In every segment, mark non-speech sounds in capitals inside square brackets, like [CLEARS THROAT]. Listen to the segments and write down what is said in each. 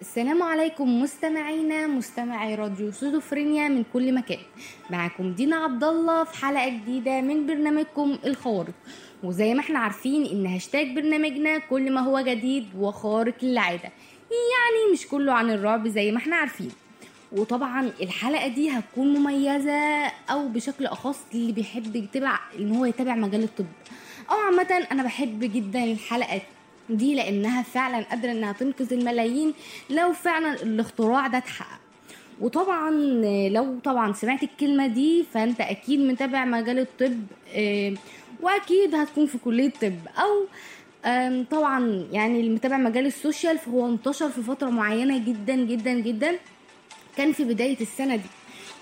السلام عليكم مستمعينا مستمعي راديو سودوفرينيا من كل مكان. معاكم دينا عبد الله في حلقة جديدة من برنامجكم الخوارق وزي ما إحنا عارفين إن هاشتاج برنامجنا كل ما هو جديد وخارق للعادة. يعني مش كله عن الرعب زي ما إحنا عارفين. وطبعا الحلقة دي هتكون مميزة أو بشكل أخص اللي بيحب يتابع إن هو يتابع مجال الطب. أو عامة أنا بحب جدا الحلقة دي لأنها فعلا قادرة إنها تنقذ الملايين لو فعلا الاختراع ده اتحقق. وطبعا لو طبعا سمعت الكلمة دي فأنت أكيد متابع مجال الطب آه، وأكيد هتكون في كلية طب. أو طبعا يعني اللي متابع مجال السوشيال فهو انتشر في فترة معينة جدا جدا جدا. كان في بداية السنة دي.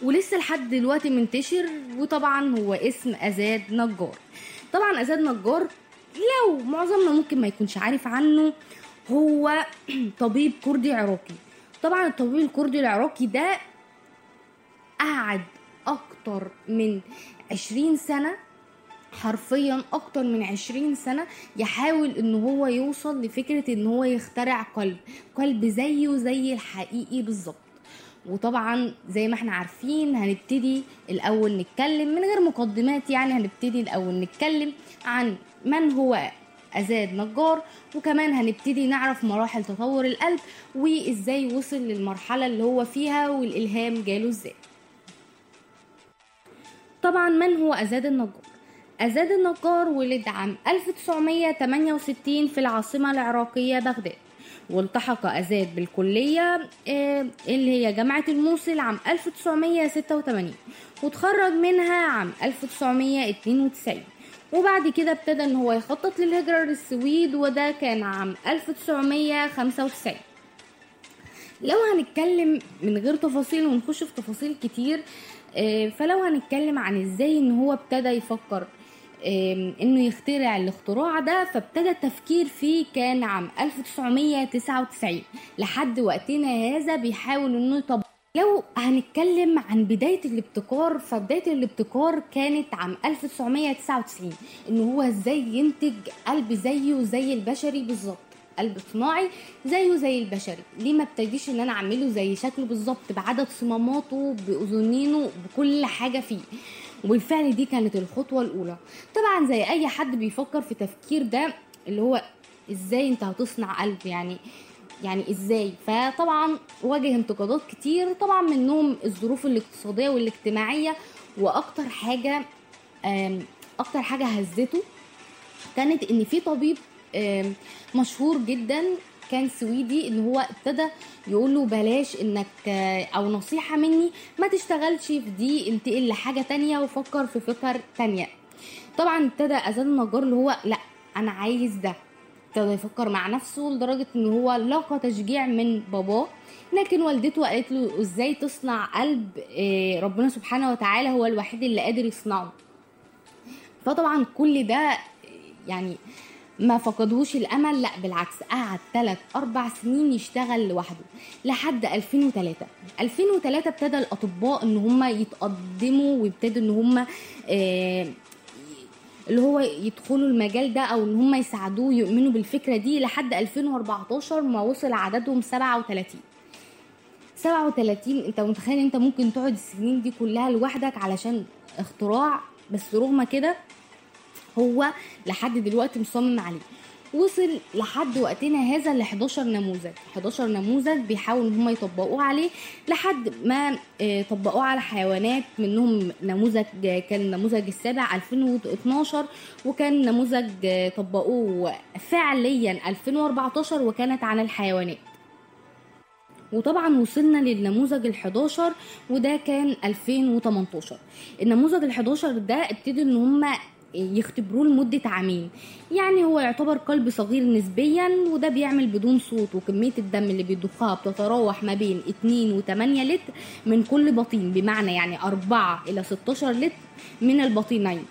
ولسه لحد دلوقتي منتشر وطبعا هو اسم أزاد نجار. طبعا أزاد نجار لو معظمنا ممكن ما يكونش عارف عنه هو [CLEARS THROAT] طبيب كردي عراقي طبعا الطبيب الكردي العراقي ده قعد أكتر من عشرين سنة حرفيا أكتر من عشرين سنة يحاول إن هو يوصل لفكرة إن هو يخترع قلب قلب زيه زي الحقيقي بالظبط. وطبعا زي ما إحنا عارفين هنبتدي الأول نتكلم من غير مقدمات يعني هنبتدي الأول نتكلم عن من هو أزاد نجار وكمان هنبتدي نعرف مراحل تطور القلب وإزاي وصل للمرحلة اللي هو فيها والإلهام جاله إزاي. طبعا من هو أزاد النجار؟ أزاد النجار ولد عام 1968 في العاصمة العراقية بغداد والتحق أزاد بالكلية آه، اللي هي جامعة الموصل عام 1986 وتخرج منها عام 1992 وبعد كده ابتدى إن هو يخطط للهجرة للسويد وده كان عام 1995 لو هنتكلم من غير تفاصيل ونخش في تفاصيل كتير آه، فلو هنتكلم عن إزاي إن هو ابتدى يفكر إنه يخترع الاختراع ده فابتدى التفكير فيه كان عام 1999 لحد وقتنا هذا بيحاول إنه يطبق لو هنتكلم عن بداية الابتكار فبداية الابتكار كانت عام 1999 إن هو إزاي ينتج قلب زيه زي البشري بالظبط قلب صناعي زيه زي البشري. ليه ما ابتديش إن أنا أعمله زي شكله بالظبط بعدد صماماته بأذنينه بكل حاجة فيه؟ وبالفعل دي كانت الخطوة الأولى. طبعا زي أي حد بيفكر في تفكير ده اللي هو إزاي أنت هتصنع قلب يعني؟ يعني إزاي؟ فطبعا واجه انتقادات كتير طبعا منهم الظروف الاقتصادية والاجتماعية وأكتر حاجة أكتر حاجة هزته كانت إن في طبيب مشهور جدا كان سويدي إن هو ابتدى يقول له بلاش إنك آه، أو نصيحة مني ما تشتغلش في دي انتقل لحاجة تانية وفكر في فكر تانية. طبعا ابتدى أذان النجار اللي هو لأ أنا عايز ده. ابتدى يفكر مع نفسه لدرجة إن هو لقى تشجيع من باباه. لكن والدته قالت له إزاي تصنع قلب آه، ربنا سبحانه وتعالى هو الوحيد اللي قادر يصنعه. فطبعا كل ده يعني ما فقدهوش الأمل لأ بالعكس قعد 3 4 سنين يشتغل لوحده لحد 2003 2003 ابتدى الأطباء إن هم يتقدموا ويبتدوا إن هم آه اللي هو يدخلوا المجال ده أو إن هم يساعدوه يؤمنوا بالفكرة دي لحد 2014 ما وصل عددهم 37 37 أنت متخيل أنت ممكن تقعد السنين دي كلها لوحدك علشان اختراع بس رغم كده هو لحد دلوقتي مصمم عليه. وصل لحد وقتنا هذا ل 11 نموذج. 11 نموذج بيحاولوا إن هم يطبقوه عليه لحد ما آه، طبقوه على حيوانات منهم نموذج كان النموذج السابع 2012 وكان نموذج آه، طبقوه فعليا 2014 وكانت عن الحيوانات. وطبعا وصلنا للنموذج ال11 وده كان 2018 النموذج ال11 ده ابتدوا إن هم يختبروه لمدة عامين. يعني هو يعتبر قلب صغير نسبيا وده بيعمل بدون صوت وكمية الدم اللي بيضخها بتتراوح ما بين 2 و 8 لتر من كل بطين بمعنى يعني 4 إلى 16 لتر من البطينين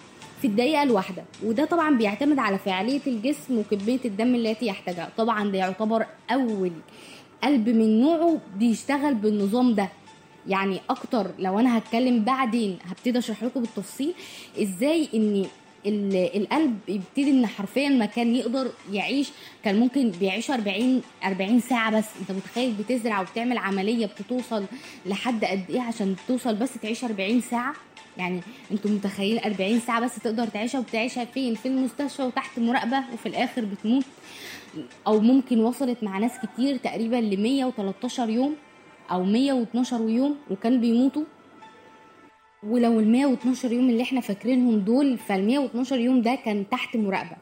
في الدقيقة الواحدة. وده طبعا بيعتمد على فعالية الجسم وكمية الدم التي يحتاجها طبعا ده يعتبر أول قلب من نوعه بيشتغل بالنظام ده. يعني أكتر لو أنا هتكلم بعدين هبتدي أشرح لكم بالتفصيل إزاي ان القلب يبتدي إن حرفيا ما كان يقدر يعيش كان ممكن بيعيش 40 40 ساعة بس. أنت متخيل بتزرع وبتعمل عملية بتوصل لحد قد إيه عشان توصل بس تعيش 40 ساعة؟ يعني أنتوا متخيلين 40 ساعة بس تقدر تعيشها وبتعيشها فين؟ في المستشفى وتحت مراقبة وفي الآخر بتموت. أو ممكن وصلت مع ناس كتير تقريبا ل 113 يوم أو 112 يوم وكان بيموتوا. ولو ال 112 يوم اللي إحنا فاكرينهم دول فال 112 يوم ده كان تحت مراقبة.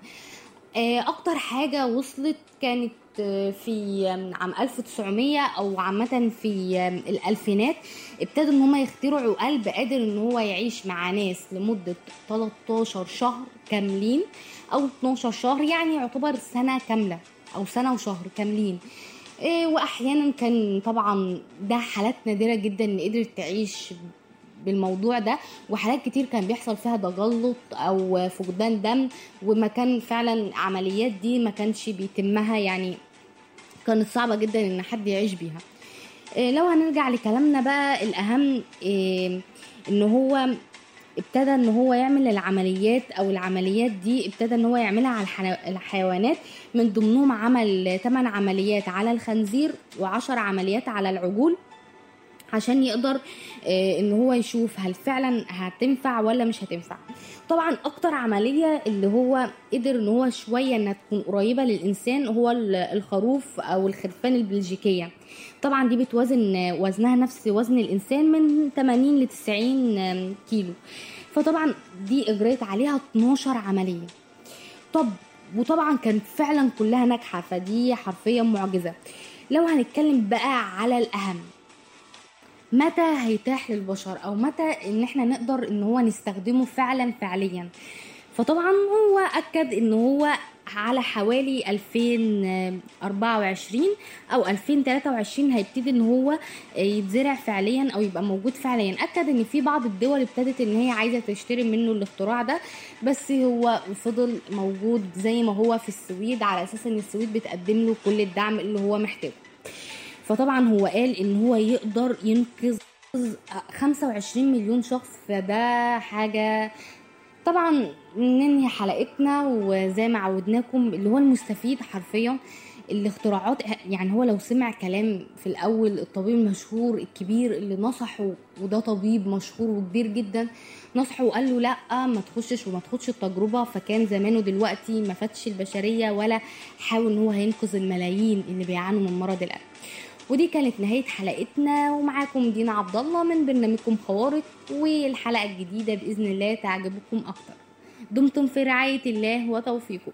آه، أكتر حاجة وصلت كانت آه، في عام 1900 أو عامة في الألفينات. ابتدوا إن هم يخترعوا قلب قادر إن هو يعيش مع ناس لمدة 13 شهر كاملين أو 12 شهر يعني يعتبر سنة كاملة أو سنة وشهر كاملين. إيه، وأحيانا كان طبعا ده حالات نادرة جدا إن قدرت تعيش بالموضوع ده وحالات كتير كان بيحصل فيها تجلط أو فقدان دم وما كان فعلا عمليات دي ما كانش بيتمها يعني كانت صعبة جدا إن حد يعيش بيها. إيه، لو هنرجع لكلامنا بقى الأهم إيه، إن هو ابتدى إن هو يعمل العمليات أو العمليات دي ابتدى إن هو يعملها على الحيوانات من ضمنهم عمل 8 عمليات على الخنزير و10 عمليات على العجول. عشان يقدر آه، إن هو يشوف هل فعلا هتنفع ولا مش هتنفع. طبعا أكتر عملية اللي هو قدر إن هو شوية إنها تكون قريبة للإنسان هو ال- الخروف أو الخرفان البلجيكية. طبعا دي بتوزن وزنها نفس وزن الإنسان من 80 ل 90 آم، كيلو. فطبعا دي اجريت عليها 12 عملية. طب وطبعا كانت فعلا كلها ناجحة فدي حرفيا معجزة. لو هنتكلم بقى على الأهم متى هيتاح للبشر أو متى إن إحنا نقدر إن هو نستخدمه فعلا فعليا؟ فطبعا هو أكد إن هو على حوالي 2024 أو 2023 هيبتدي إن هو يتزرع فعليا أو يبقى موجود فعليا. أكد إن في بعض الدول ابتدت إن هي عايزة تشتري منه الاختراع ده بس هو فضل موجود زي ما هو في السويد على أساس إن السويد بتقدم له كل الدعم اللي هو محتاجه. فطبعا هو قال إن هو يقدر ينقذ 25 مليون شخص فده حاجة طبعا ننهي حلقتنا وزي ما عودناكم اللي هو المستفيد حرفيا. الاختراعات يعني هو لو سمع كلام في الأول الطبيب المشهور الكبير اللي نصحه وده طبيب مشهور وكبير جدا نصحه وقال له لأ ما تخشش وما تخدش التجربة. فكان زمانه دلوقتي ما فاتش البشرية ولا حاول إن هو هينقذ الملايين اللي بيعانوا من مرض القلب. ودي كانت نهاية حلقتنا ومعاكم دينا عبد الله من برنامجكم خوارق والحلقة الجديدة بإذن الله تعجبكم أكتر. دمتم في رعاية الله وتوفيقه